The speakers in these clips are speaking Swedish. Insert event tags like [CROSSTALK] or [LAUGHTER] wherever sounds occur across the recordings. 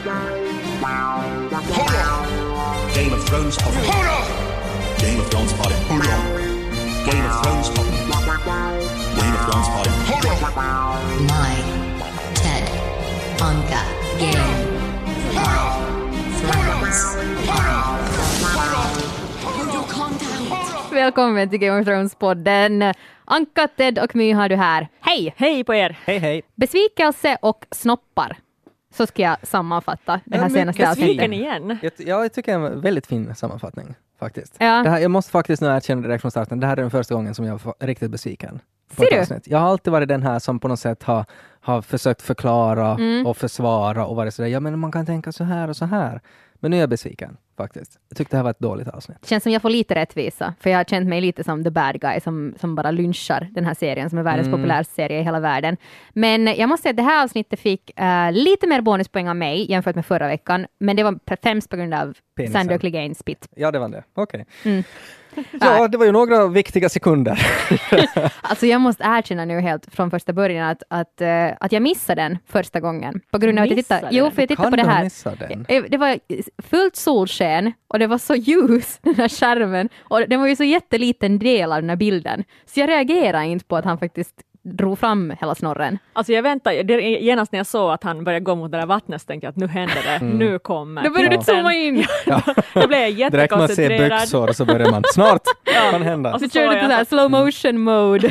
Hold on! Game of Thrones popping. Game of Thrones popping. Game of Thrones popping. Game of Thrones popping. My Ted Anka Game of Thrones Välkommen till Game of Thrones-podden. Anka, Ted och My har du här. Hej! Hej på er! Hej hej! Besvikelse och snoppar. Så ska jag sammanfatta det här Ja, senaste avsnittet. Igen? Jag, ja, jag tycker det är en väldigt fin sammanfattning faktiskt. Ja. Det här, jag måste faktiskt nu erkänna direkt från starten, det här är den första gången som jag var riktigt besviken. Ser du? Jag har alltid varit den här som på något sätt har, har försökt förklara Mm. och försvara och varit sådär, ja men man kan tänka så här och så här. Men nu är jag besviken faktiskt. Jag tyckte det här var ett dåligt avsnitt. känns som jag får lite rättvisa, för jag har känt mig lite som the bad guy som, som bara lynchar den här serien som är världens Mm. populäraste serie i hela världen. Men jag måste säga att det här avsnittet fick eh, lite mer bonuspoäng av mig jämfört med förra veckan, men det var främst på grund av Penisen. Sander Cleganes spit. Ja, det var det. Okej. Mm. Ja, det var ju några viktiga sekunder. [LAUGHS] Alltså jag måste erkänna nu helt från första början att, att, eh, att jag missade den första gången. På grund av att jag tittade, Missade jo, den? för jag tittade Kan på det här. missat den? Eh, Det var fullt solsken och det var så ljus, [LAUGHS] den här skärmen. Och den var ju så jätteliten del av den här bilden. Så jag reagerade inte på att han faktiskt drog fram hela snorren. Alltså jag väntade, det- genast när jag såg att han började gå mot det där vattnet så tänkte jag att nu händer det, nu kommer Då började du titeln. zooma in. Jag blev [LAUGHS] Direkt man ser jättekoncentrerad. byxor så börjar man, snart [LAUGHS] kan hända. Och så Du jag så här att- slow motion mode.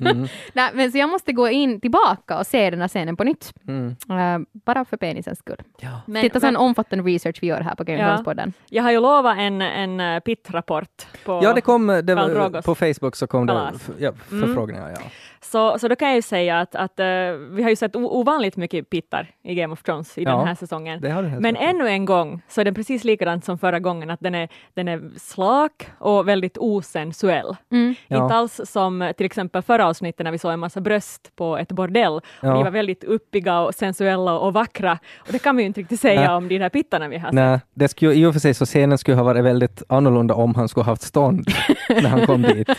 Mm. [LAUGHS] Nej, men så jag måste gå in tillbaka och se den här scenen på nytt. Mm. Eh, bara för penisens skull. Ja. Men- Titta sån men- omfattande research vi gör här på Game Ja. Jag har ju lovat en, en eh, pittrapport på Ja, det kom, det Karl var, på Facebook så kom det ja, Mm. förfrågningar. Ja. Så, så då kan jag ju säga att, att eh, vi har ju sett ovanligt mycket pittar i Game of Thrones i Ja, den här säsongen. Men i. ännu en gång så är den precis likadant som förra gången, att den är, den är slak och väldigt osensuell. Mm. Ja. Inte alls som eh, till exempel förra avsnittet när vi såg en massa bröst på ett bordell. Och Ja. de var väldigt uppiga och sensuella och vackra. Och det kan vi ju inte riktigt säga Nej. om de här pittarna vi har sett. Nej, det skulle, i och för sig så scenen skulle ha varit väldigt annorlunda om han skulle haft stånd [LAUGHS] när han kom dit. [LAUGHS]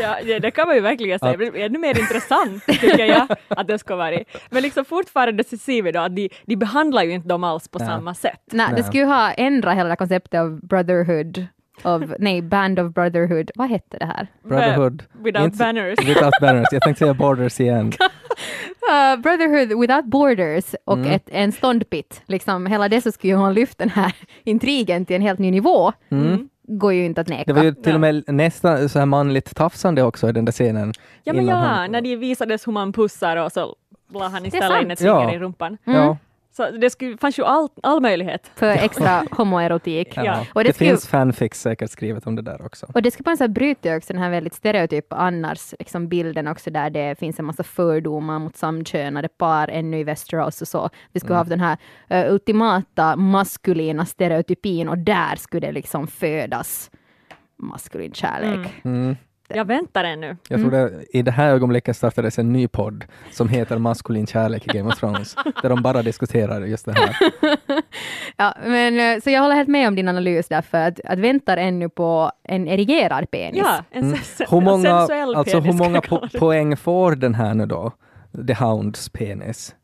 Ja, det, det kan man ju verkligen säga. Att- ännu mer intressant tycker jag [LAUGHS] att det ska vara. Men liksom fortfarande så ser vi då att de, de behandlar ju inte dem alls på Nej. samma sätt. Nej, det skulle ju ha ändrat hela det konceptet av brotherhood, av, nej, band of brotherhood. Vad hette det här? Brotherhood. Without Inte- banners. Without banners. Jag tänkte säga borders igen. [LAUGHS] Uh, brotherhood without borders och Mm. ett, en ståndpit. Liksom, hela det så skulle ju ha lyft den här [LAUGHS] intrigen till en helt ny nivå. Mm. Går ju inte att neka. Det var ju till och med nästan så här manligt tafsande också i den där scenen. Ja men ja, han- när de visades hur man pussar och så la han Det istället in ett finger Ja. i rumpan. Mm. Ja, Så det skulle, fanns ju all, all möjlighet. För extra [LAUGHS] homoerotik. ja. Och det det skulle- finns fanfics säkert skrivet om det där också. Och det skulle på något sätt bryta också den här väldigt stereotypa annars liksom bilden också där det finns en massa fördomar mot samkönade par ännu i Västerås och så. Vi skulle ha haft den här eh, ultimata maskulina stereotypin och där skulle det liksom födas maskulin kärlek. Mm. Jag väntar ännu. Jag tror det, i det här ögonblicket startades en ny podd som heter Maskulin kärlek i Game of Thrones, där de bara diskuterar just det här. [LAUGHS] Ja, men, eh, så jag håller helt med om din analys därför att, att väntar ännu på en erigerad penis. Ja, en Mm. Hur många, sensuell alltså, hur penis många kan jag po- poäng får den här nu då? The Hounds penis?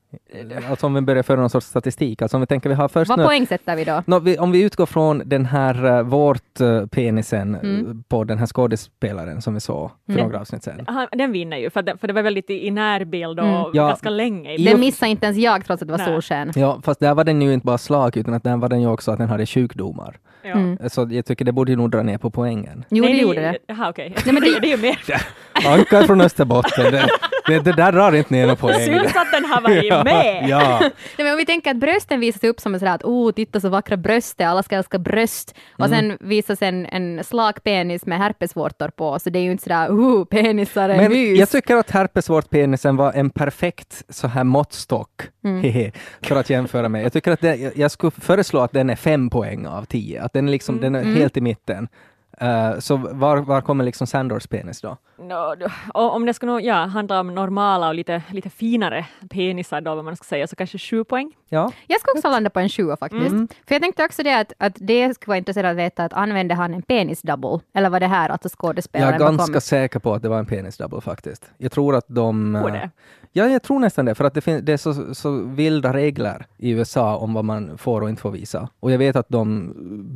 Alltså om vi börjar föra någon sorts statistik. Alltså om vi tänker vi har först Vad nu poäng sätter vi då? Nå, vi, om vi utgår från den här uh, vårt uh, penisen Mm. på den här skådespelaren som vi såg för Mm. några avsnitt sedan. Han, den vinner ju, för, det, för det var väldigt i, i närbild och Mm. Ja. ganska länge. I Den missade inte ens jag trots att det var solsken. Ja, fast där var den ju inte bara slag utan att där var den ju också att den hade sjukdomar. Ja. Mm. Så jag tycker det borde ju nog dra ner på poängen. Jo, Nej, det gjorde det. Jaha, okej. Nej, men [LAUGHS] det- det är ju mer. [LAUGHS] Anka från Österbotten, det, det, det där drar inte ner någon poäng. Syns att den har varit [LAUGHS] med. Ja, [LAUGHS] Nej, men om vi tänker att brösten visas upp som en sådär att oh, titta så vackra bröst alla ska älska bröst. Och Mm. sen visas en, en slak penis med herpesvårtor på, så det är ju inte sådär oh, penisar är men mys. jag tycker att herpesvårtpenisen var en perfekt så här måttstock Mm. [LAUGHS] för att jämföra med. Jag tycker att det, jag- jag skulle föreslå att den är fem poäng av tio, att den är, liksom, den är helt i mitten. Eh, så var, var kommer liksom Sandors penis då? No, d- och om det ska nog, ja, handla om normala och lite, lite finare penisar då, vad man ska säga, så kanske sju poäng. Ja, Jag ska också landa på en sjua faktiskt. Mm. För jag tänkte också det att, att det skulle vara intressant att veta att använde han en penis-double? Eller var det här alltså jag skådespelaren är ganska bakom? säker på att det var en penis-double faktiskt. Jag tror att de... Det? Ja, jag tror nästan det, för att det, fin- det är så, så vilda regler i USA om vad man får och inte får visa. Och jag vet att de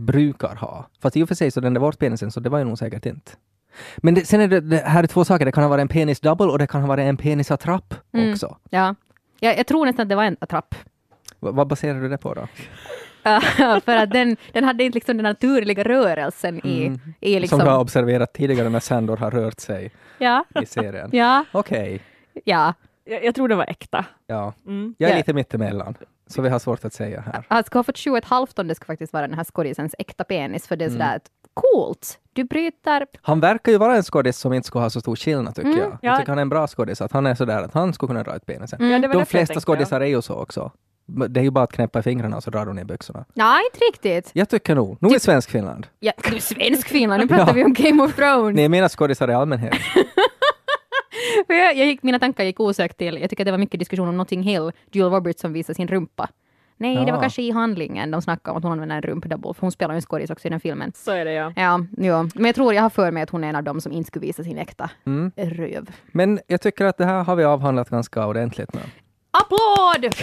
brukar ha. Fast i och för sig så den där var penisen, så det var ju nog säkert inte. Men det, sen är det, det här är två saker, det kan ha varit en penis-double och det kan ha varit en penisattrapp Mm. också. Ja. Jag, jag tror nästan att det var en attrapp. Va- vad baserar du det på då? [LAUGHS] för att den, den hade inte liksom den naturliga rörelsen i, Mm. i liksom... Som du har observerat tidigare när Sandor har rört sig Ja, i serien. ja, Okej, ja. Jag, jag tror det var äkta. ja. Mm. Jag är Ja. lite mittemellan, så vi har svårt att säga här. Han skulle ha fått sju och ett halvt om det skulle faktiskt vara den här skådisens äkta penis, för det är Mm. sådär att coolt, du bryter... Han verkar ju vara en skådis som inte skulle ha så stor skillnad tycker Mm, jag. Jag ja. tycker han är en bra skådis, att han är sådär att han skulle kunna dra ut penisen. Mm. Ja, De flesta skådisar är ju så också. Det är ju bara att knäppa i fingrarna och så drar de ner byxorna. Nej, inte riktigt. Jag tycker nog. Nu är svensk Finland. Ja, du [LAUGHS] är svensk Finland, nu pratar Ja. vi om Game of Thrones. Nej, menar skådisar i allmänhet. [LAUGHS] [LAUGHS] Jag, jag gick, mina tankar gick osökt till, jag tycker att det var mycket diskussion om Notting Hill, Julia Roberts som visade sin rumpa. Nej, det var Ja. kanske i handlingen de snackade om att hon använde en rumpdouble, för hon spelar ju en skådis också i den filmen. Så är det ja. Ja, jo. men jag tror jag har för mig att hon är en av dem som inte skulle visa sin äkta Mm. röv. Men jag tycker att det här har vi avhandlat ganska ordentligt nu. Applåd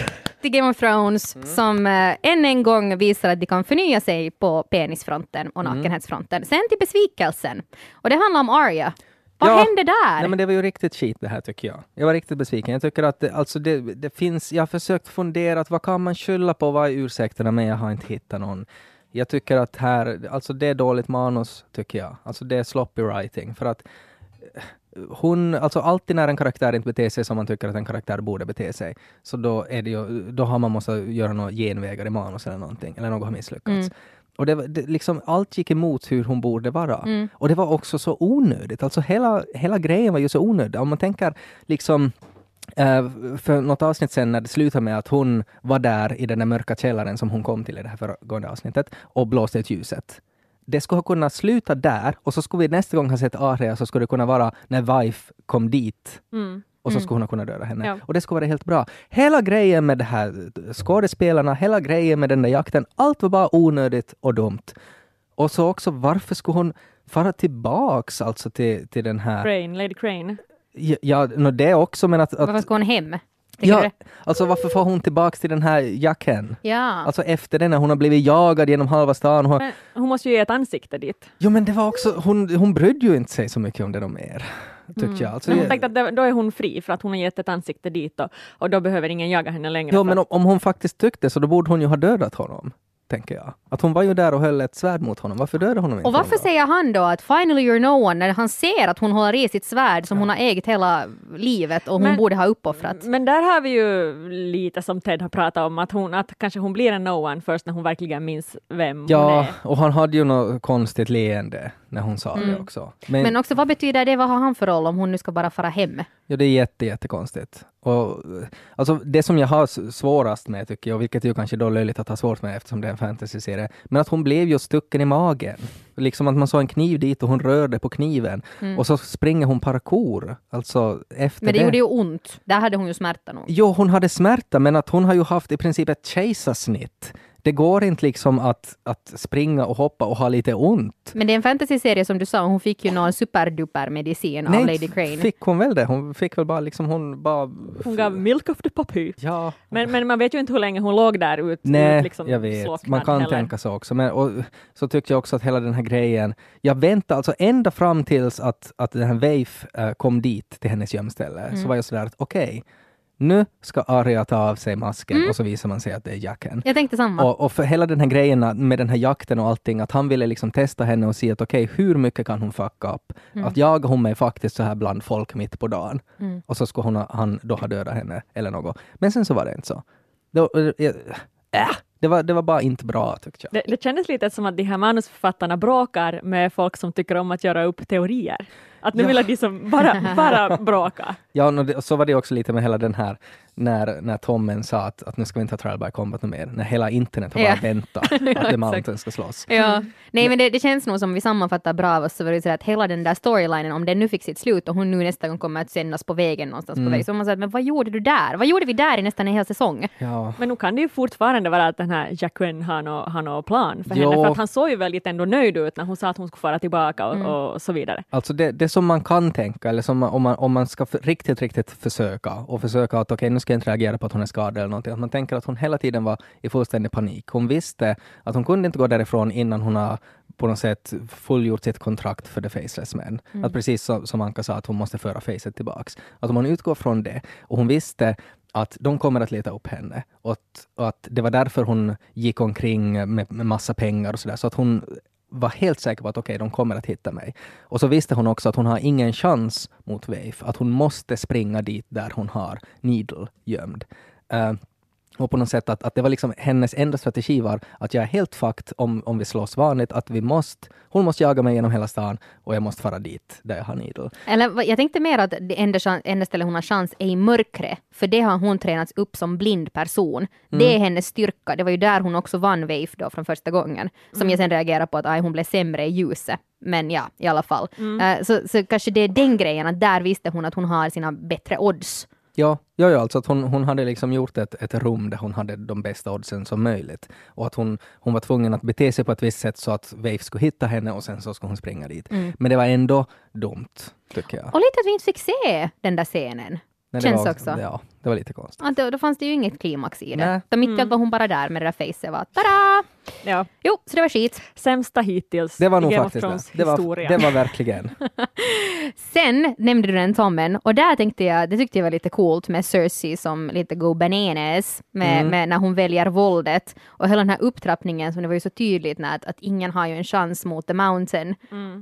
till Game of Thrones som eh, än en gång visar att de kan förnya sig på penisfronten och nakenhetsfronten. Sen till besvikelsen. Och det handlar om Arya. Vad Ja. hände där? Nej, men det var ju riktigt skit det här tycker jag. Jag var riktigt besviken. Jag tycker att det, alltså det, det finns, jag har försökt fundera att vad kan man skylla på, vad är ursäkterna, men jag har inte hittat någon. Jag tycker att här, alltså det är dåligt manus tycker jag. Alltså det är sloppy writing. För att eh, hon, alltså alltid när en karaktär inte beter sig som man tycker att en karaktär borde bete sig, så då är det ju, då har man måste göra några genvägar i manus eller någonting, eller något har misslyckats. Mm. Och det, det, liksom, allt gick emot hur hon borde vara. Mm. Och det var också så onödigt. Alltså hela, hela grejen var ju så onödig. Om man tänker liksom eh, för något avsnitt sen när det slutar med att hon var där i den där mörka källaren som hon kom till i det här föregående avsnittet och blåste ut ljuset. Det skulle ha kunnat sluta där och så skulle vi nästa gång ha sett Aria så skulle det kunna vara när Wife kom dit Mm. Och så Mm. skulle hon ha kunnat döda henne. Ja. Och det skulle vara helt bra. Hela grejen med det här skådespelarna, hela grejen med den där jakten, allt var bara onödigt och dumt. Och så också, varför skulle hon fara tillbaks alltså till, till den här... Crane, Lady Crane. Ja, ja no, det också, men att... Varför att ska hon hem? Tycker ja, du? alltså varför får hon tillbaks till den här jacken? Ja. Alltså efter den när hon har blivit jagad genom halva stan. Hon, Men hon måste ju ge ett ansikte dit. jo men det var också, hon, hon brydde ju inte sig så mycket om det de mer. Tyckte jag. Alltså, Men hon jag- tänkte att det- då är hon fri för att hon har gett ett ansikte dit och, och då behöver ingen jaga henne längre. Jo, för men om, om hon faktiskt tyckte så då borde hon ju ha dödat honom. Tänker jag. Att hon var ju där och höll ett svärd mot honom. Varför dödade honom inte? Och varför säger han då att finally you're no one när han ser att hon håller i sitt svärd som hon har ägt hela livet och hon Men- borde ha uppoffrat? Men där har vi ju lite som Ted har pratat om, att, hon, att kanske hon blir en no one först när hon verkligen minns vem hon Ja, är. och han hade ju något konstigt leende när hon sa det också. Men, Men också vad betyder det, vad har han för roll om hon nu ska bara fara hem? ja, det är jätte, jättekonstigt. Och, alltså, det som jag har svårast med tycker jag, vilket är ju kanske då löjligt att ha svårt med eftersom det är en fantasy-serie, men att hon blev ju stucken i magen. Liksom att man såg en kniv dit och hon rörde på kniven och så springer hon parkour. Alltså efter Men det gjorde ju ont. Där hade hon ju smärta nog. Jo, hon hade smärta, men att hon har ju haft i princip ett kejsarsnitt. Det går inte liksom att, att springa och hoppa och ha lite ont. Men det är en fantasyserie som du sa, hon fick ju någon superduper medicin av Lady Crane. fick hon väl det? Hon fick väl bara liksom, hon bara... Hon gav milk of the puppy. Ja. Men, men man vet ju inte hur länge hon låg där ut, Nej, ut liksom jag vet. Man kan heller. tänka så också. Men, och, så tyckte jag också att hela den här grejen, jag väntade alltså ända fram tills att, att den här Waif eh, kom dit till hennes gömställe, Mm. så var jag sådär att okej, nu ska Arya ta av sig masken Mm. och så visar man sig att det är Jacken. Jag tänkte samma. Och, och för hela den här grejen med den här jakten och allting, att han ville liksom testa henne och se att okej, hur mycket kan hon fucka upp? Att jagar hon mig faktiskt så här bland folk mitt på dagen? Mm. Och så skulle hon, ha- han då ha dödat henne eller något. Men sen så var det inte så. Då, äh, äh, det, var, det var bara inte bra tyckte jag. Det, det kändes lite som att de här manusförfattarna bråkar med folk som tycker om att göra upp teorier. Att nu vill jag de som bara, [LAUGHS] bara bråka. Ja, och så var det också lite med hela den här när, när Tommen sa att, att nu ska vi inte ha trial by combat mer, när hela internet har bara Ja. väntat att [LAUGHS] The Mountain ska slåss. Ja. Nej men det, det känns nog som vi sammanfattar bra av oss så var det så att hela den där storylinen om den nu fick sitt slut och hon nu nästa gång kommer att sändas på vägen någonstans Mm. på väg så man säger men vad gjorde du där? Vad gjorde vi där i nästan en hel säsong? Ja, Men nu kan det ju fortfarande vara att den här Jacqueline har någon har plan för Jo. henne, för att han såg ju väldigt ändå nöjd ut när hon sa att hon skulle fara tillbaka och, och så vidare. Alltså det, det som man kan tänka, eller som man, om, man, om man ska för, riktigt, riktigt försöka och försöka att okej, nu ska jag inte reagera på att hon är skadad eller någonting, att man tänker att hon hela tiden var i fullständig panik. Hon visste att hon kunde inte gå därifrån innan hon har på något sätt fullgjort sitt kontrakt för The Faceless Men. Att precis som, som Anka sa, att hon måste föra facet tillbaks. Att om man utgår från det, och hon visste att de kommer att leta upp henne och att, och att det var därför hon gick omkring med, med massa pengar och sådär, så att hon var helt säker på att okej, de kommer att hitta mig. Och så visste hon också att hon har ingen chans mot Wave, att hon måste springa dit där hon har Needle gömd. Uh, och på något sätt att, att det var liksom hennes enda strategi var att jag är helt fucked om, om vi slåss vanligt, att vi måste, hon måste jaga mig genom hela stan och jag måste fara dit där jag har Needle. Eller jag tänkte mer att det enda, enda stället hon har chans är i mörkret, för det har hon tränats upp som blind person. Det är hennes styrka. Det var ju där hon också vann Wave då från första gången, som jag sen reagerade på att aj, hon blev sämre i ljuset. Men ja, i alla fall. Eh, så, så kanske det är den grejen, att där visste hon att hon har sina bättre odds. Ja, ja, ja alltså att hon, hon hade liksom gjort ett, ett rum där hon hade de bästa oddsen som möjligt. Och att hon, hon var tvungen att bete sig på ett visst sätt så att Wave skulle hitta henne och sen så skulle hon springa dit. Men det var ändå dumt, tycker jag. Och lite att vi inte fick se den där scenen. Nej, Känns också. Ja, det var lite konstigt. Att då, då fanns det ju inget klimax i det. Då mitt i allt var hon bara där med det där facet var tada! Ja. Jo, så det var skit. Sämsta hittills Det var i nog Game faktiskt of Thrones det. Det var, historia. det var verkligen. [LAUGHS] Sen nämnde du den Tommen och där tänkte jag, det tyckte jag var lite coolt med Cersei som lite go bananas med, Mm. med när hon väljer våldet och hela den här upptrappningen som det var ju så tydligt när att, att ingen har ju en chans mot The Mountain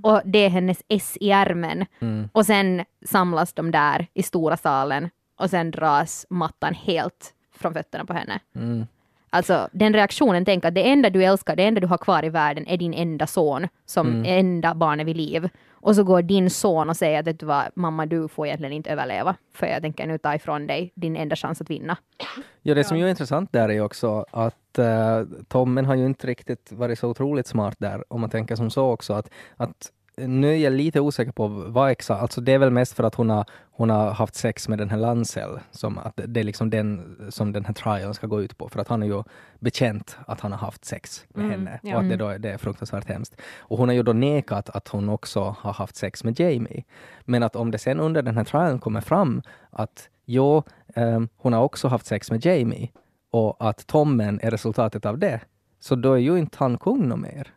och det är hennes S i ärmen Mm. och sen samlas de där i stora salen och sen dras mattan helt från fötterna på henne. Mm. Alltså den reaktionen, tänk att det enda du älskar, det enda du har kvar i världen är din enda son som Mm. enda barnet vid liv. Och så går din son och säger att vet du vad, mamma du får egentligen inte överleva för jag tänker nu ta ifrån dig din enda chans att vinna. Ja, det som ju är intressant där är ju också att uh, Tommen har ju inte riktigt varit så otroligt smart där, om man tänker som så också att, att nu är jag lite osäker på vad exakt, alltså det är väl mest för att hon har, hon har haft sex med den här Lancel, som att det är liksom den som den här trialen ska gå ut på, för att han är ju bekänt att han har haft sex med henne ja. och att det, då är, det är fruktansvärt hemskt. Och hon har ju då nekat att hon också har haft sex med Jamie. Men att om det sen under den här trialen kommer fram att jo, ehm, hon har också haft sex med Jamie och att Tommen är resultatet av det, så då är ju inte han kung något mer.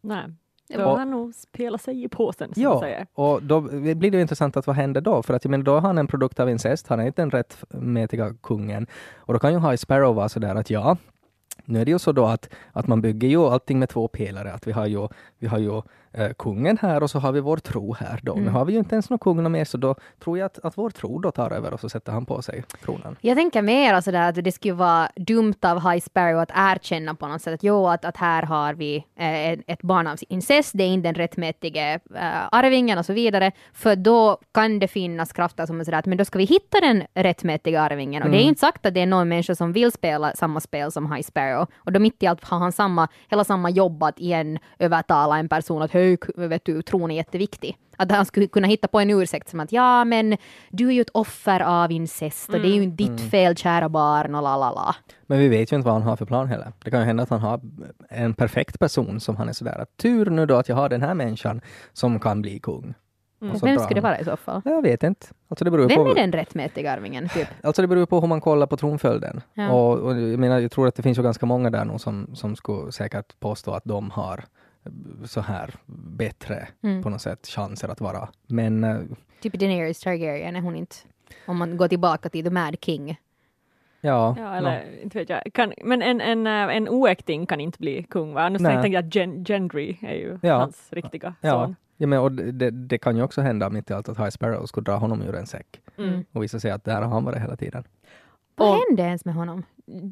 Nej. Och- har han nog spelat sig i påsen, som Ja, säger. och då blir det intressant att vad händer då? För att jag menar, då är han en produkt av incest, han är inte den rättmätiga kungen. Och då kan ju High Sparrow vara sådär att ja, nu är det ju så då att, att man bygger ju allting med två pelare, att vi har ju, vi har ju kungen här och så har vi vår tro här då. Nu har vi ju inte ens någon kung någon mer, så då tror jag att, att vår tro då tar över och så sätter han på sig kronan. Jag tänker mer alltså där att det skulle vara dumt av High Sparrow att erkänna på något sätt att jo, att, att här har vi eh, ett- barn av incest, det är inte den rättmätige eh, arvingen och så vidare, för då kan det finnas krafter som är sådär att men då ska vi hitta den rättmätiga arvingen. Och det är inte sagt att det är någon människa som vill spela samma spel som High Sparrow. Och då mitt i allt har han samma, hela samma jobb att igen övertala en person att hej, k- vet du, tron är jätteviktig. Att han skulle kunna hitta på en ursäkt som att ja, men du är ju ett offer av incest och det är ju inte ditt fel, kära barn och la la la. Men vi vet ju inte vad han har för plan heller. Det kan ju hända att han har en perfekt person som han är sådär att tur nu då att jag har den här människan som kan bli kung. Så Vem skulle det vara i så fall? Jag vet inte. Alltså det beror Vem på, är den rättmätiga arvingen? Typ? Alltså det beror på hur man kollar på tronföljden. Ja. Och, och jag menar, jag tror att det finns ju ganska många där nog som, som skulle säkert påstå att de har så här bättre Mm. på något sätt chanser att vara. Men eh, typ Daenerys Targaryen är hon inte. Om man går tillbaka till The Mad King. ja, Ja, eller inte vet jag. Kan, men en, en, eh, en oäkting kan inte bli kung, va? Nu tänkte jag att Gen, Gendry är ju Ja. hans riktiga ja, son. ja men, och det- det, det kan ju också hända mitt i allt att High Sparrow skulle dra honom ur en säck Mm. och visa sig att där har han varit hela tiden. Vad Och- hände ens med honom?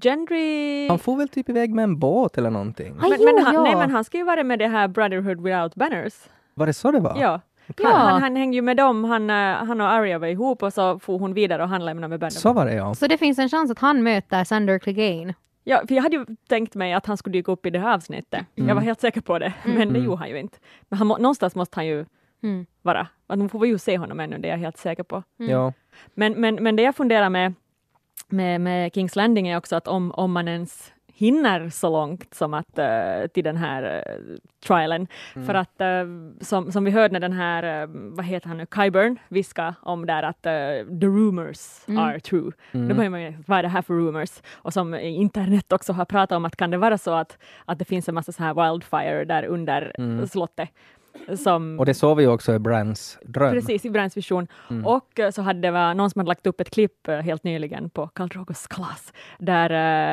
Gendry... Han får väl typ iväg med en båt eller någonting. Aj, men, jo, men, han, ja. nej, men han ska ju vara med det här Brotherhood without banners. Var det så det var? Ja. Ja, han, han hängde ju med dem, han, eh, han och Arya var ihop och så for hon vidare och han lämnade med bönderna. Så var det ja. Så det finns en chans att han möter Sander Clegane. Ja, för jag hade ju tänkt mig att han skulle dyka upp i det här avsnittet. Jag var helt säker på det, men det gjorde han ju inte. Men han, någonstans måste han ju Mm. vara. Nu får vi ju se honom ännu, det är jag helt säker på. ja. Men, men, men det jag funderar med, med, med Kings Landing är också att om, om man ens hinner så långt som att eh, till den här uh, trialen. För att eh, som, som vi hörde när den här, vad heter han nu, Kyburn viska om där att the rumors are true. Då börjar man ju, vad är det här för rumors? Och som internet också har pratat om att kan det vara så att, att det finns en massa så här wildfire där under slottet. Som, Och det såg vi ju också i Brans dröm. Precis, i Brands vision. Och eh, så hade det var någon som hade lagt upp ett klipp eh, helt nyligen på Karl Drogos kalas, där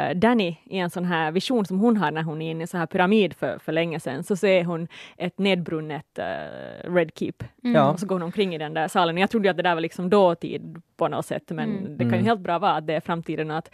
eh, Danny i en sån här vision som hon har när hon är inne i en sån här pyramid för, för länge sedan, så ser hon ett nedbrunnet eh, Red Keep. Ja. Och så går hon omkring i den där salen. Jag trodde att det där var liksom dåtid på något sätt, men det kan ju helt bra vara att det är framtiden och att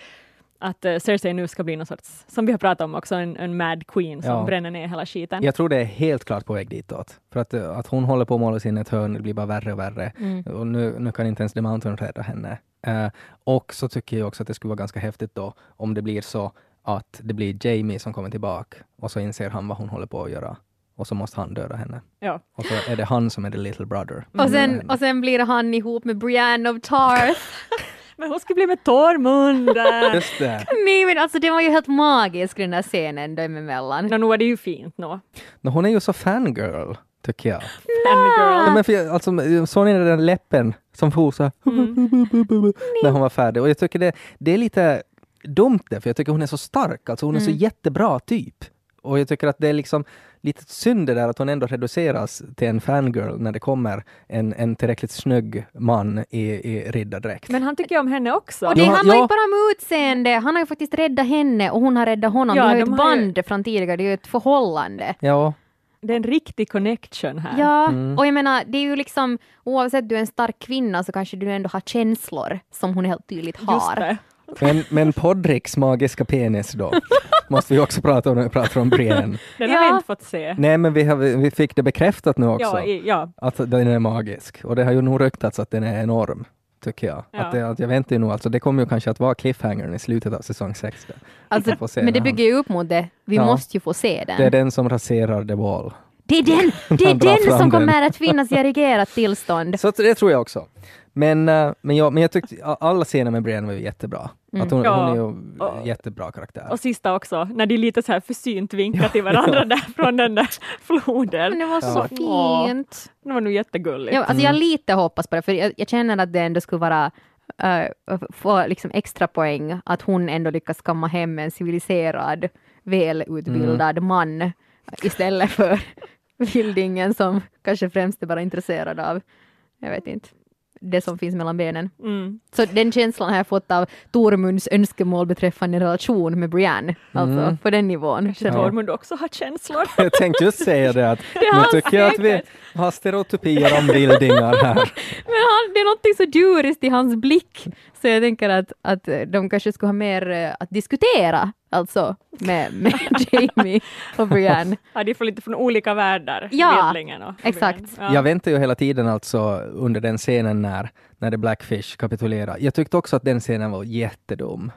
att uh, Cersei nu ska bli någon sorts, som vi har pratat om också, en, en mad queen som Ja. bränner ner hela skiten. Jag tror det är helt klart på väg ditåt. För att, eh, att hon håller på att måla sig in ett hörn, det blir bara värre och värre. Och nu, nu kan inte ens The Mountain rädda henne. Eh, och så tycker jag också att det skulle vara ganska häftigt då om det blir så att det blir Jamie som kommer tillbaka och så inser han vad hon håller på att göra. Och så måste han döda henne. Ja. Och så är det han som är the little brother. Och sen, och sen blir han ihop med Brienne of Tarth. [LAUGHS] Men hon ska bli med Tormund! eh. Just det. Nej men alltså det var ju helt magisk den där scenen dem emellan. Nå, nu är det ju fint nå. Men hon är ju så fangirl, tycker jag. Fangirl. Ja, men för, jag- alltså, såg ni den där läppen som for så här, när hon var färdig? Och jag tycker det, det är lite dumt det, för jag tycker hon är så stark. Alltså hon är så jättebra typ. Och jag tycker att det är liksom lite synd det där att hon ändå reduceras till en fangirl när det kommer en, en tillräckligt snygg man i, i riddardräkt. Men han tycker ju om henne också. Och det Ja, handlar ja. ju bara om utseende. Han har ju faktiskt räddat henne och hon har räddat honom. Ja, de har ju ett har ju- band från tidigare, det är ju ett förhållande. Ja, Det är en riktig connection här. Ja, Mm. och jag menar, det är ju liksom oavsett du är en stark kvinna så kanske du ändå har känslor som hon helt tydligt Just har. Men, men Podricks magiska penis då, måste vi också prata om när vi pratar om Brienne. Den har Ja. vi inte fått se. Nej, men vi, har, vi fick det bekräftat nu också. Ja, i, ja. att den är magisk. Och det har ju nog ryktats att den är enorm, tycker jag. Ja. Att det, att jag väntar ju nog, alltså det kommer ju kanske att vara cliffhangern i slutet av säsong 6. där. Alltså, men det bygger ju upp mot det. Vi Ja. måste ju få se den. Det är den som raserar the wall. Det är den, [LAUGHS] det är den som den. kommer att finnas i erigerat tillstånd. [LAUGHS] Så det tror jag också. Men, eh, men, jag, men jag tyckte alla scener med Brienne var ju jättebra. Att hon, Ja. hon är ju Och- jättebra karaktär. Och sista också, när de lite så här försynt vinkar till varandra där från den där [LAUGHS] floden. Men det var så Ja. Åh. fint. Det var nog jättegulligt. Ja, alltså jag lite hoppas på det, för jag, jag känner att det ändå skulle vara uh, få liksom extra poäng att hon ändå lyckas kamma hem en civiliserad, välutbildad man istället för [LAUGHS] vildingen som kanske främst är bara intresserad av, jag vet inte, det som finns mellan benen. Mm. Så den känslan har jag fått av Tormunds önskemål beträffande relation med Brienne, alltså på den nivån. Kanske Tormund också har känslor. [LAUGHS] jag tänkte just säga det, att [LAUGHS] har nu tycker jag att vi har stereotypier om vildingar här. [LAUGHS] Men han, det är någonting så djuriskt i hans blick, så jag tänker att, att de kanske skulle ha mer eh, att diskutera, alltså med, med [LAUGHS] Jamie och Brienne. Ja, de får lite från olika världar. Ja, och exakt. Ja. Jag väntar ju hela tiden alltså under den scenen när, när The Blackfish kapitulerar. Jag tyckte också att den scenen var jättedum.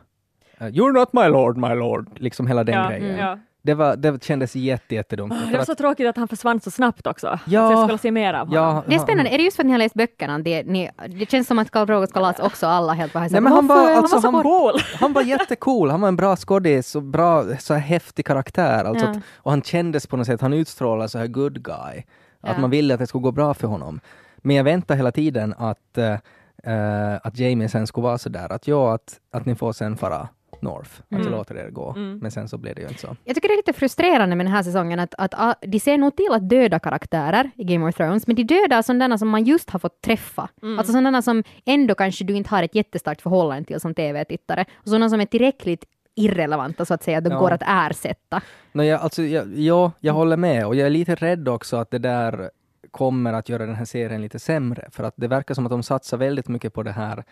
Uh, You're not my lord, my lord. Liksom hela den ja, grejen. ja. Det, var, det kändes jätte, jättedumt. Det För var så tråkigt att han försvann så snabbt också. Ja. Så jag skulle se mer av honom. ja, Det är spännande, är det just för att ni har läst böckerna? Det, ni, det känns som att Karl Rogers kalas också alla helt så Nej, men han "Varför? var, alltså, så han, kort." Cool. [LAUGHS] han var jättecool, han var en bra skådis och bra, så här häftig karaktär. Alltså Ja. att, och han kändes på något sätt, han utstrålade så här good guy. Att Ja. man ville att det skulle gå bra för honom. Men jag väntar hela tiden att, eh, att Jamie sen skulle vara sådär att ja, att, att ni får sen fara North. Att jag låter er gå. Men sen så blev det ju inte så. Jag tycker det är lite frustrerande med den här säsongen att, att, ah, de ser nog till att döda karaktärer i Game of Thrones, men de dödar sådana som man just har fått träffa. Alltså sådana som ändå kanske du inte har ett jättestarkt förhållande till som TV-tittare, och sådana som är tillräckligt irrelevanta så att säga, att de Ja. går att ersätta. No, jag, alltså, jag, ja, jag håller med och jag är lite rädd också att det där kommer att göra den här serien lite sämre. För att det verkar som att de satsar väldigt mycket på det här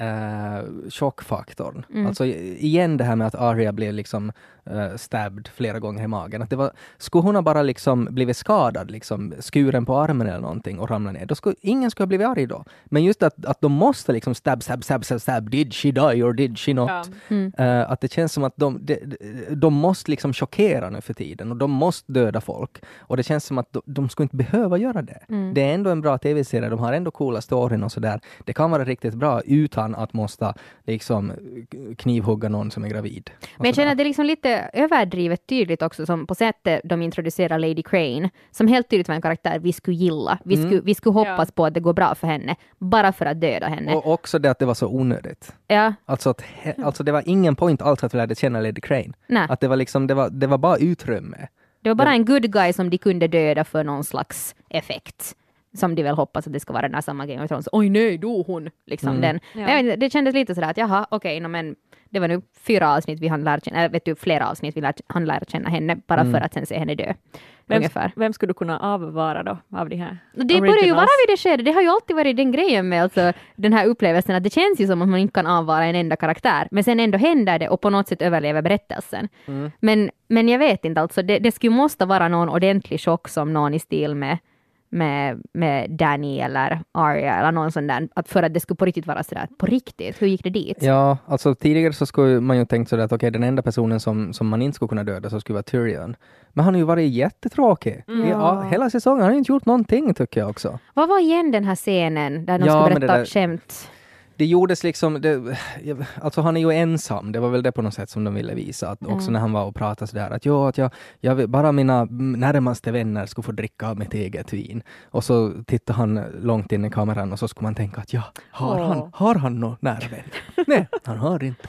uh, chockfaktorn. Mm. Alltså igen det här med att Arya blev liksom uh, stabbed flera gånger i magen. Att det var, skulle hon ha bara liksom blivit skadad, liksom skuren på armen eller någonting och ramlat ner, då skulle ingen skulle ha blivit arg då. Men just att, att de måste liksom stab, stab, stab, stab, stab, did she die or did she not? Ja. Mm. Eh, att det känns som att de, de, de måste liksom chockera nu för tiden och de måste döda folk. Och det känns som att de, de skulle inte behöva göra det. Mm. Det är ändå en bra tv-serie, de har ändå coola storyn och sådär. Det kan vara riktigt bra utan att måste liksom knivhugga någon som är gravid. och Men jag känner att det är liksom lite överdrivet tydligt också, som på sättet de introducerar Lady Crane, som helt tydligt var en karaktär vi skulle gilla. Vi Mm. skulle, vi skulle hoppas Ja. på att det går bra för henne, bara för att döda henne. Och också det att det var så onödigt. ja, Alltså, att, he- alltså det var ingen point alls att vi lärde känna Lady Crane. nej. Att det var liksom, det var, det var bara utrymme. Det var bara en good guy som de kunde döda för någon slags effekt. Som de väl hoppas att det ska vara den här samma Game of Thrones. Oj nej, då hon! Liksom Mm. den. Ja. Jag vet det kändes lite sådär att jaha, okej, no, men det var nu fyra avsnitt vi hann lära känna, eller vet du, flera avsnitt vi lärt, hann lära känna henne, bara Mm. för att sen se henne dö. Vem, Ungefär. vem skulle du kunna avvara då av de här Det börjar ju originals? vara vid det skedet, det har ju alltid varit den grejen med alltså, den här upplevelsen att det känns ju som att man inte kan avvara en enda karaktär, men sen ändå händer det och på något sätt överlever berättelsen. Mm. Men, men jag vet inte, alltså, det, det skulle måste vara någon ordentlig chock som någon i stil med med, med Danny eller Arya eller någon sån där, att för att det skulle på riktigt vara sådär, på riktigt, hur gick det dit? Ja, alltså tidigare så skulle man ju tänkt sådär att okej, den enda personen som, som man inte skulle kunna döda så skulle vara Tyrion. Men han har ju varit jättetråkig. I, ja, hela säsongen, han har ju inte gjort någonting tycker jag också. Vad var igen den här scenen där de Ja, skulle berätta där- skämt? Det gjordes liksom, det, alltså han är ju ensam, det var väl det på något sätt som de ville visa, att också Mm. när han var och pratade sådär att jo, att jag, jag vill, bara mina närmaste vänner skulle få dricka av mitt eget vin. Och så tittade han långt in i kameran och så skulle man tänka att ja, har Åh. han, har han någon närvän? [LAUGHS] Nej, han har inte.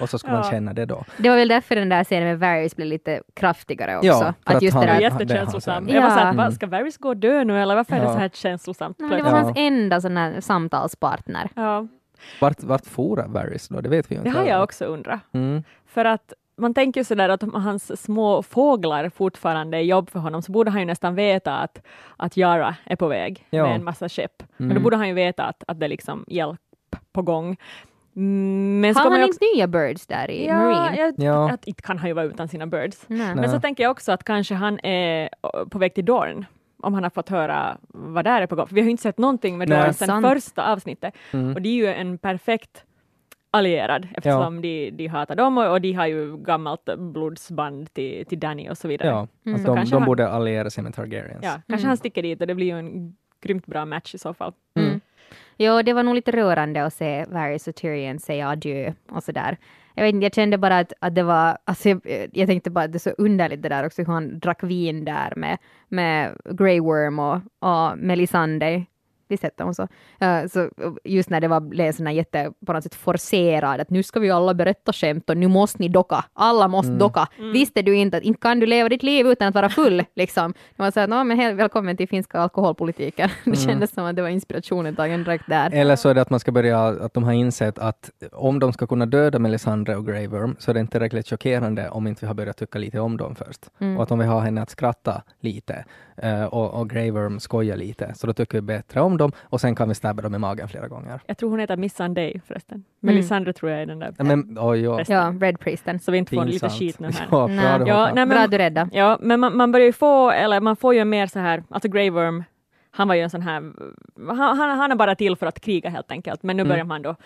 Och så skulle man Ja. känna det då. Det var väl därför den där scenen med Varys blev lite kraftigare också. Ja, att att just han- det där, Ja, Jättekänslosam. det Jag var såhär, vad ska Varys gå och dö nu eller varför är det Ja. så här känslosamt Nej, det var hans enda sån här samtalspartner. Ja, Vart, vart for Varys då? Det vet vi ju det inte. har jag också undrat. Mm. För att man tänker ju sådär att om hans små fåglar fortfarande är jobb för honom så borde han ju nästan veta att, att Yara är på väg Ja. med en massa skepp. Men Mm. då borde han ju veta att, att det är liksom hjälp på gång. Mm, Men Har han inte nya birds där i ja, Marine? jag, Ja. Att, inte kan han ju vara utan sina birds. Nej. Nej. Men så tänker jag också att kanske han är på väg till Dorn om han har fått höra vad där är på gång. För vi har ju inte sett någonting med. Dorn sedan första avsnittet. Mm. Och det är ju en perfekt allierad eftersom de, de hatar dem och, och de har ju gammalt blodsband till, till Danny och så vidare. Ja, Mm. att Så de, kanske de han- borde alliera sig med Targaryens. Ja, kanske Mm. han sticker dit och det blir ju en grymt bra match i så fall. Mm. Jo, det var nog lite rörande att se Varys och Tyrion säga adjö och sådär. Jag, vet inte, jag kände bara att, att det var, alltså jag, jag tänkte bara att det är så underligt det där också hur han drack vin där med, med Grey Worm och, och Melisande. Visst hette hon så? Ja, så? Just när det var sån här jätte, på något sätt forcerad, att nu ska vi alla berätta skämt och nu måste ni docka. Alla måste Mm. docka. Visste du inte att inte kan du leva ditt liv utan att vara full? [LAUGHS] liksom. Det var så här, "Nå, men hej, välkommen till finska alkoholpolitiken. [LAUGHS] Det Mm. kändes som att det var inspirationen tagen direkt där. Eller så är det att man ska börja, att de har insett att om de ska kunna döda Melisandre och Grey Worm så är det inte tillräckligt chockerande om inte vi har börjat tycka lite om dem först. Mm. Och att om vi har henne att skratta lite eh, och, och Grey Worm skoja lite, så då tycker vi bättre om dem och sen kan vi stabba dem i magen flera gånger. Jag tror hon heter Missandei förresten. Melisandre tror jag är den där. Ja, Men, oj, Bästa. Ja, Red Priesten. Så vi inte får lite skit nu här. Ja, Nej. Ja, nej, men- Bra du räddade. Ja, men man, man börjar ju få, eller man får ju en mer så här, alltså Grey Worm, han var ju en sån här, han, han, han är bara till för att kriga helt enkelt, men nu Mm. börjar man då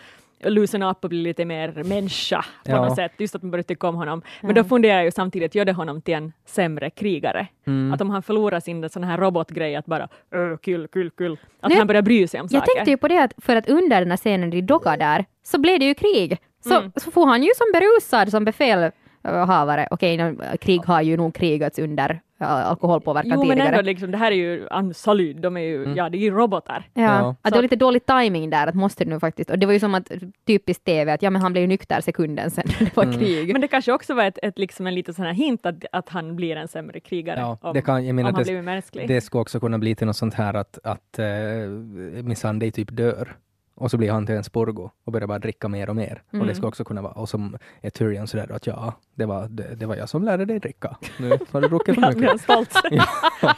loosen up och bli lite mer människa på Ja. något sätt, just att man börjar tycka om honom. Men då funderar jag ju samtidigt, gör det honom till en sämre krigare? Mm. Att om han förlorar sin sån här robotgrej att bara kul, kul, kul, att Nej, han börjar bry sig om Jag saker. tänkte ju på det att för att under den här scenen de dockar där så blev det ju krig. Så, Mm. så får han ju som berusad som befälhavare. Okej, no, krig har ju nog krigats under alkoholpåverkan Jo men tidigare. ändå, liksom, det här är ju salyd, de är ju, Mm. ja det är ju robotar. Ja, Ja. att det var lite dålig timing där, att måste det nu faktiskt, och det var ju som att typiskt TV, att ja men han blev ju nykter sekunden sen [LAUGHS] det var Mm. krig. Men det kanske också var ett, ett, liksom en liten sån här hint att, att han blir en sämre krigare Ja, om, det kan, jag menar, om han det, blir mänsklig. det skulle också kunna bli till något sånt här att, att uh, Missandei typ dör. Och så blir han till en spurgo och börjar bara dricka mer och mer. Och Mm. det ska också kunna vara, och som är Tyrion sådär att ja, det var, det, det var jag som lärde dig dricka. Nu har du druckit för Jag mycket. stolt. [LAUGHS] Ja. [LAUGHS]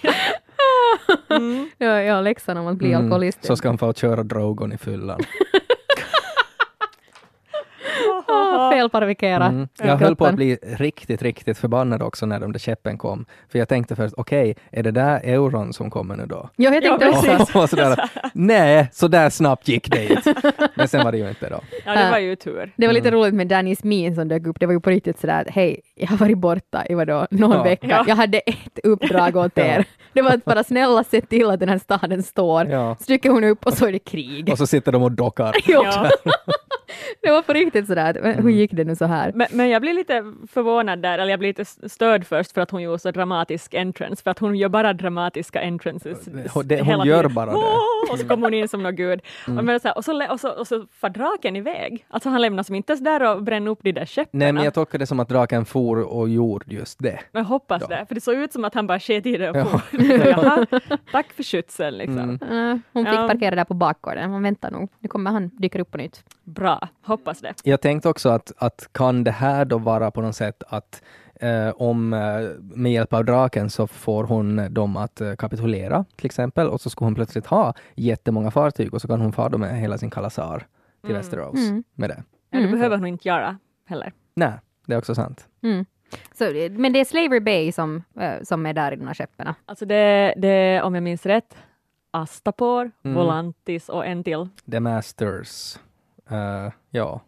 Ja, ja läxan om att bli Mm, alkoholist. Så ska han få köra Drogon i fyllan. [LAUGHS] felparkera Mm. Jag höll på att bli riktigt, riktigt förbannad också när de där käppen kom. För jag tänkte först, okej, är det där euron som kommer nu då? Ja, jag tänkte Ja, också. precis. [LAUGHS] Och sådär, nej, så där snabbt gick det inte. [LAUGHS] Men sen var det ju inte då. Ja, det var ju tur. Det var lite Mm. roligt med Dannys min som dök upp. Det var ju på riktigt sådär att hej, jag har varit borta i vadå, någon Ja. vecka. Ja. Jag hade ett uppdrag åt Ja. er. Det var att bara snälla se till att den här staden står. Ja. Så trycker hon upp och så är det krig. Och så sitter de och dockar. [LAUGHS] Ja. [LAUGHS] det var på riktigt sådär, men Mm. hur gick det nu så här? Men, men jag blir lite förvånad där, eller jag blir lite störd först för att hon gjorde så dramatisk entrance, för att hon gör bara dramatiska entrances. Hon- det- hon gör tiden. bara det. Mm. Och så kommer hon in som någon gud. Och, men så här, och, så, och, så, och så far draken iväg. Alltså han lämnar som inte ens där och bränner upp de där skeppen. Nej, men jag tolkar det som att draken for och gjorde just det. Jag hoppas Ja. det, för det såg ut som att han bara sket i det och Ja. for. [LAUGHS] Jaha, tack för skjutsen liksom. Mm. Hon fick Ja. parkera där på bakgården. Man väntar nog. Nu kommer han dyka upp på nytt. Bra, hoppas det. Jag tänkte också att, att kan det här då vara på något sätt att eh, om eh, med hjälp av draken så får hon dem att eh, kapitulera till exempel och så ska hon plötsligt ha jättemånga fartyg och så kan hon fara med hela sin kalasar till Mm. Västerås Mm. med det. Ja, Mm. Det behöver hon inte göra heller. Nej, det är också sant. Mm. Så, men det är Slavery Bay som, eh, som är där i de här skeppen. Alltså det, det om jag minns rätt, Astapor, Mm. Volantis och en till. The Masters. Eh, ja.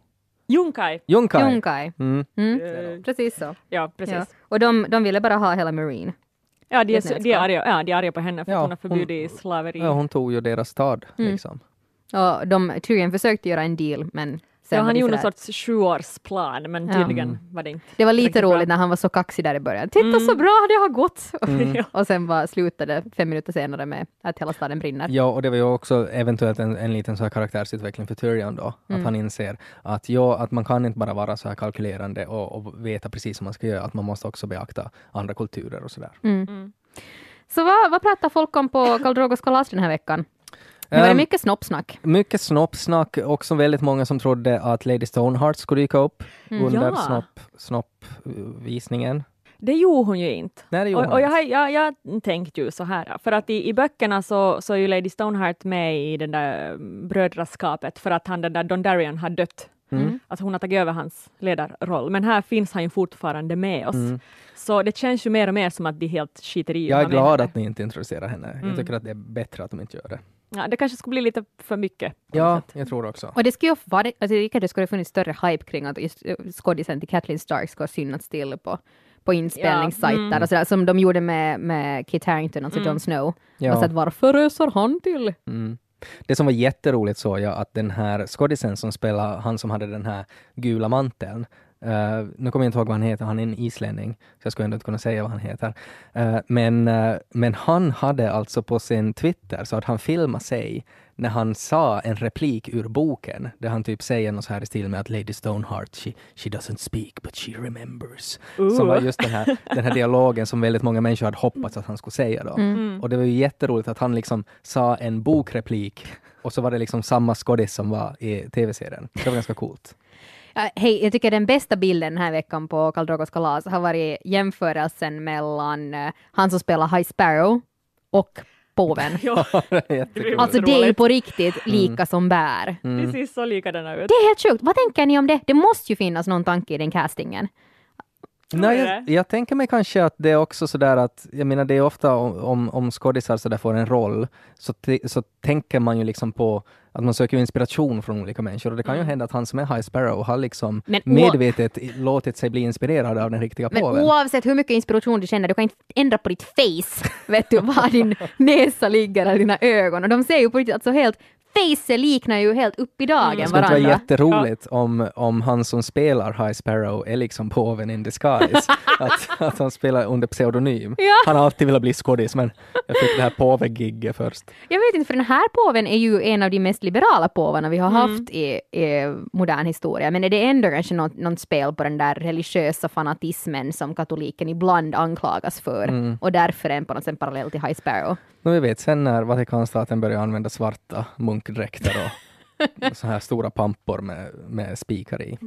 Junkai! Junkai. Junkai. Mm. Mm. Eh, Precis så. Ja, precis. Ja. Och de, de ville bara ha hela Marine. Ja, de är, de är, arga, ja, de är arga på henne för Ja, att hon har hon- förbjudit slaveri. Ja, hon tog ju deras stad. Mm. Liksom. Och de Tyrion försökte göra en deal, men sen ja, han de gjorde någon sorts sjuårsplan, men Ja. tydligen Mm. var det inte. Det var lite riktigt bra. roligt när han var så kaxig där i början. Titta Mm. så bra det har gått! [LAUGHS] Mm. Ja. och sen bara slutade fem minuter senare med att hela staden brinner. Ja, och det var ju också eventuellt en, en liten så här karaktärsutveckling för Tyrion då. Mm. Att han inser att, ja, att man kan inte bara vara så här kalkylerande och, och veta precis vad man ska göra, att man måste också beakta andra kulturer och sådär. Mm. Mm. Så vad, vad pratar folk om på Karl Drogos kalas den här veckan? Nu var det Ehm, mycket snoppsnack. mycket snoppsnack, också väldigt många som trodde att Lady Stoneheart skulle dyka upp Mm. under Ja. snopp, snoppvisningen. Det gjorde hon ju inte. Nej, det gjorde Och, och jag, jag, jag tänkte ju så här, för att i, i böckerna så, så är ju Lady Stoneheart med i den där mm, brödraskapet för att han den där Dondarrion har dött. Mm. Att hon har tagit över hans ledarroll. Men här finns han ju fortfarande med oss. Mm. Så det känns ju mer och mer som att de helt skiter i Jag är glad att ni inte introducerar henne. Mm. Jag tycker att det är bättre att de inte gör det. Ja, det kanske skulle bli lite för mycket. Ja, jag tror också. Och det skulle ju vara, alltså, jag tycker det skulle funnits större hype kring att just eh, skådisen till Kathleen Stark ska synats till på, på inspelningssajter Ja, mm. och sådär, som de gjorde med, med Kit Harington, alltså Mm. Jon Snow. Ja. Och så att varför röser han till? Mm. Det som var jätteroligt såg jag att den här skådisen som spelar han som hade den här gula manteln, eh, nu kommer jag inte ihåg vad han heter, han är en islänning, så jag skulle ändå inte kunna säga vad han heter. Eh, men, eh, men han hade alltså på sin Twitter så att han filmade sig när han sa en replik ur boken, där han typ säger något så här i stil med att Lady Stoneheart, she, she doesn't speak but she remembers. Som var just den här, den här dialogen som väldigt många människor hade hoppats att han skulle säga då. Mm. Och det var ju jätteroligt att han liksom sa en bokreplik och så var det liksom samma skådis som var i tv-serien. Det var ganska coolt. Ja, Hej, jag tycker den bästa bilden den här veckan på Karl Drogos kalas har varit jämförelsen mellan eh, han som spelar High Sparrow och påven. [LAUGHS] Ja. [LAUGHS] Alltså det är ju på riktigt lika som bär. Mm. precis så likadana ut. Det är helt sjukt. Vad tänker ni om det? Det måste ju finnas någon tanke i den castingen. Nej, jag, jag tänker mig kanske att det är också sådär att, jag menar det är ofta om, om, om skådisar sådär får en roll, så, så tänker man ju liksom på att man söker inspiration från olika människor och det kan ju Mm. hända att han som är High Sparrow har liksom medvetet låtit sig bli inspirerad av den riktiga Men påven. oavsett hur mycket inspiration du känner, du kan inte ändra på ditt face, [LAUGHS] vet du, var din näsa ligger eller dina ögon. Och de ser ju på riktigt, alltså helt, facet liknar ju helt upp i dagen Det skulle vara varandra. jätteroligt om, om han som spelar High Sparrow är liksom påven in disguise. [LAUGHS] att, att han spelar under pseudonym. Ja. Han har alltid velat bli skådis men jag fick det här påvegigget först. Jag vet inte, för den här påven är ju en av de mest liberala påvarna vi har Mm. haft i, i modern historia. Men är det ändå kanske något, något spel på den där religiösa fanatismen som katoliken ibland anklagas för Mm. och därför är en på något sätt parallell till High Sparrow. Nu vi vet sen när Vatikanstaten började använda svarta munkdräkter och [LAUGHS] så här stora pampor med, med spikar i. [LAUGHS]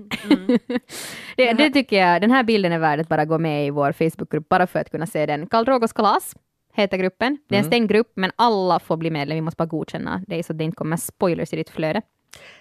Det, det tycker jag, den här bilden är värd att bara gå med i vår Facebookgrupp bara för att kunna se den. Karl Drogos kalas heter gruppen. Det är en Mm. stängd grupp men alla får bli medlem, vi måste bara godkänna det så att det inte kommer spoilers i ditt flöde.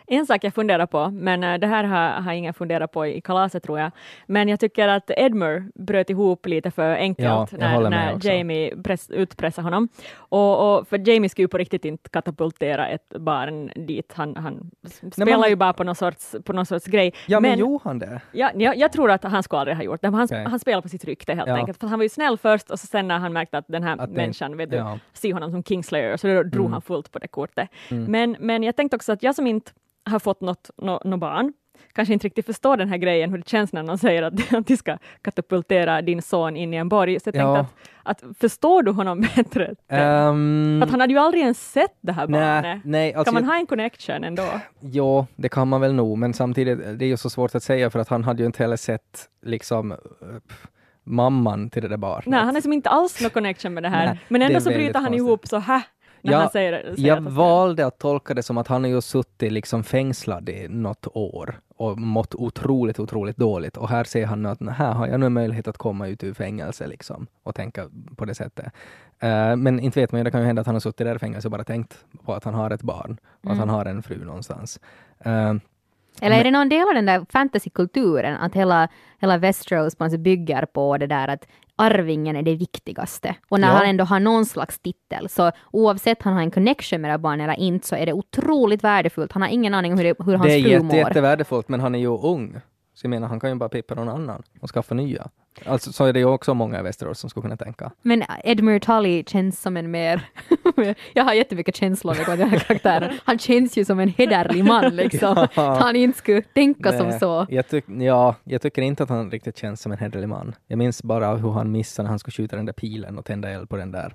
En sak jag funderar på, men eh, det här har, har ingen funderat på i kalaset tror jag, men jag tycker att Edmure bröt ihop lite för enkelt Ja, när, när. Jamie press, utpressade honom. Och, och, för Jamie skulle ju på riktigt inte katapultera ett barn dit. Han, han spelar man- ju bara på någon sorts, på någon sorts grej. Ja, men, Men- gjorde han det? Ja, jag, jag tror att han skulle aldrig ha gjort det, han, Okej. han spelar på sitt rykte helt Ja. enkelt. För han var ju snäll först och så sen när han märkte att den här Att det- människan vet du, ja. ser honom som Kingslayer, så då drog Mm. han fullt på det kortet. Men, men jag tänkte också att jag som inte har fått något nå nå barn, kanske inte riktigt förstår den här grejen, hur det känns när någon säger att, [LAUGHS] att de ska katapultera din son in i en borg. Så jag tänkte Ja. att, att förstår du honom [LAUGHS] bättre? För att han hade ju aldrig ens sett det här barnet. nej, alltså, kan man ha en connection ändå? Ja, det kan man väl nog, men samtidigt, det är ju så svårt att säga för att han hade ju inte heller sett liksom mamman till det där barnet. Nej, han är som inte alls någon connection med det här. Nej, men ändå så bryter han konstigt. ihop så här när Ja, han säger, säger Jag att valde att tolka det som att han har ju suttit liksom fängslad i något år och mått otroligt, otroligt dåligt. Och här ser han nu att här har jag nu möjlighet att komma ut ur fängelse liksom och tänka på det sättet. Eh, men inte vet man ju, det kan ju hända att han har suttit där i fängelse och bara tänkt på att han har ett barn och att Mm. han har en fru någonstans. Eh, Eller är det någon del av den där fantasykulturen att hela, hela Westeros på bygger på det där att arvingen är det viktigaste. Och när Ja. han ändå har någon slags titel, så oavsett han har en connection med det här barnet eller inte, så är det otroligt värdefullt. Han har ingen aning om hur, det, hur hans det är fru jätte, mår. jättevärdefullt, men han är ju ung. Så jag menar, han kan ju bara pippa någon annan och skaffa nya. Alltså så är det ju också många i Västerås som skulle kunna tänka. Men Edmure Tully känns som en mer... [LAUGHS] jag har jättemycket känslor med den här karaktären. Han känns ju som en hederlig man [LAUGHS] liksom. Ja. Han inte skulle tänka som Nej, så. Jag, tyck, ja, jag tycker inte att han riktigt känns som en hederlig man. Jag minns bara hur han missade när han skulle skjuta den där pilen och tända eld på den där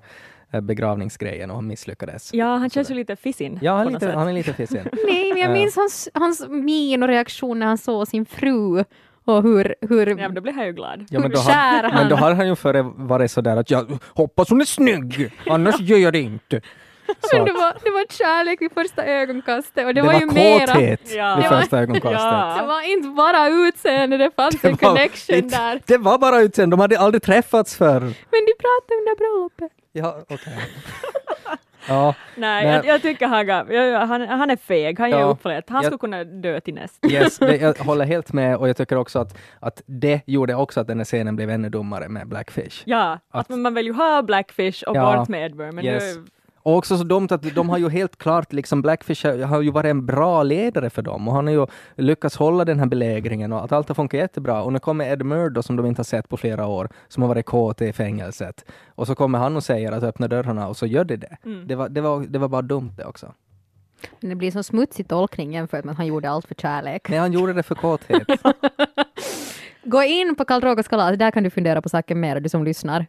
eh, begravningsgrejen och han misslyckades. Ja, han känns ju lite fissin. Ja, han lite, han är lite fissig. [LAUGHS] Nej, men jag Ja. minns hans, hans min och reaktion när han såg sin fru och hur, hur, Ja, men då blir han ju glad. Ja, men, då kär har, han... men då har han ju före varit sådär att jag hoppas hon är snygg, annars gör jag det inte. Så Men det, var, det var kärlek vid första ögonkastet och det, det var, var ju mera... kåthet Ja. vid Det var- första ögonkastet. Ja. Det var inte bara utseende, det fanns en Det var- connection inte- där. Det var bara utseende, de hade aldrig träffats förr. Men de pratade under bröllopet. Ja, okej. Ja, Nej, Nej. Jag, jag tycker han, gav- jag- han, han är feg, han Ja. gör upp för det. Han Jag- skulle kunna dö till näst. yes, det, jag [LAUGHS] håller helt med och jag tycker också att, att det gjorde också att den här scenen blev ännu dummare med Blackfish. Ja, att, Att- man, man vill ju ha Blackfish och Ja. bort med Edmure, men Yes. nu... Och också så dumt att de har ju helt klart, liksom Blackfish har ju varit en bra ledare för dem och han har ju lyckats hålla den här belägringen och att allt har funkat jättebra. Och nu kommer Ed Murdo som de inte har sett på flera år, som har varit kåt i fängelset. Och så kommer han och säger att öppna dörrarna och så gör de det. Mm. Det, var, det, var, det var bara dumt det också. Men det blir så smutsig tolkning jämfört med att han gjorde allt för kärlek. Nej, han gjorde det för kåthet. [LAUGHS] Gå in på Karl Drogas kalas, där kan du fundera på saken mer, du som lyssnar.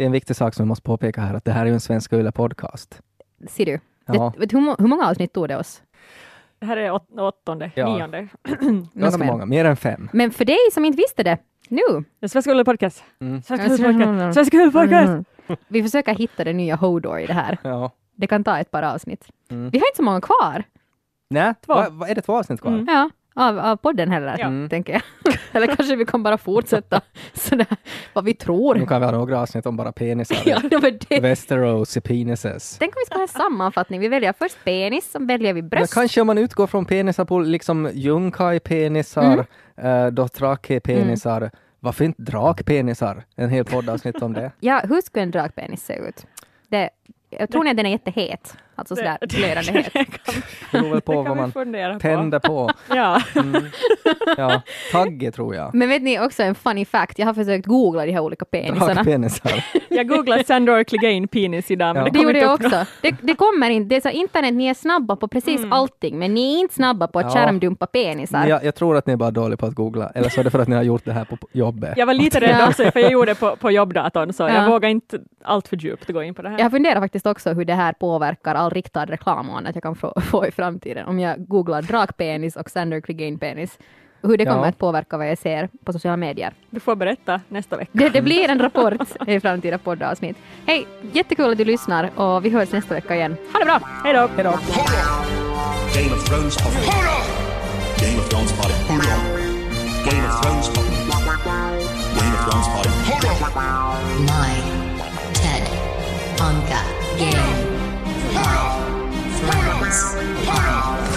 Det är en viktig sak som vi måste påpeka här, att det här är ju en Svenska Yle podcast. Ser du? Ja. Det, hur, hur många avsnitt tog det oss? Det här är åt, åttonde, Ja. nionde. Ganska [CLEARS THROAT] mer. många, mer än fem. Men för dig som inte visste det, nu. Det är Svenska Yle Podcast. Mm. Svenska Yle Podcast. Svenska Yle Podcast. Mm. Vi försöker hitta det nya Hodor i det här. Ja. Det kan ta ett par avsnitt. Mm. Vi har inte så många kvar. Nej, Två. va, va, är det två avsnitt kvar? Mm. Ja, av, av podden heller, Ja. Mm. tänker jag. [LAUGHS] Eller kanske vi kan bara fortsätta [LAUGHS] sådär, vad vi tror. Nu kan vi ha några avsnitt om bara penisar. [LAUGHS] Ja, det. Västerås penises. Tänk om vi ska ha en sammanfattning. Vi väljer först penis, sen väljer vi Men bröst. kanske om man utgår från penisar på liksom Junkai-penisar, Mm. eh, Dothraki-penisar, varför inte drakpenisar? En hel poddavsnitt om det. Ja, hur skulle en drakpenis se ut? Det, jag tror ni att den är jättehet? Alltså sådär glödande [LAUGHS] het. Det Det beror väl det på vad man fundera på. tänder på. [LAUGHS] Ja. Mm. Ja, Tagge tror jag. Men vet ni också en funny fact? Jag har försökt googla de här olika penisarna. Drakpenisar. [LAUGHS] Jag googlade Sandor Clegane penis idag, men Ja. det Det kom gjorde inte jag upp också. Det, det kommer inte. Det är så internet, ni är snabba på precis allting, men ni är inte snabba på att Ja. skärmdumpa penisar. Jag, jag tror att ni är bara dåliga på att googla, eller så är det för att ni har gjort det här på jobbet. Jag var lite rädd också, för jag gjorde det på, på jobbdatorn, så Ja. jag vågar inte allt för djupt gå in på det här. Jag funderar faktiskt också hur det här påverkar all riktad reklam och annat jag kan få, [LAUGHS] få i framtiden. Om jag googlar drakpenis och Sander Clegane penis. Hur det Ja. kommer att påverka vad jag ser på sociala medier. Du får berätta nästa vecka. Det, det blir en rapport i framtida poddavsnitt. Hej, jättekul att du lyssnar och vi hörs nästa vecka igen. Ha det bra! Hej då! Hej då. Game of Thrones! Game of Thrones party. Game of Thrones party. Game of Thrones party. My TED Anka Game of Thrones Party.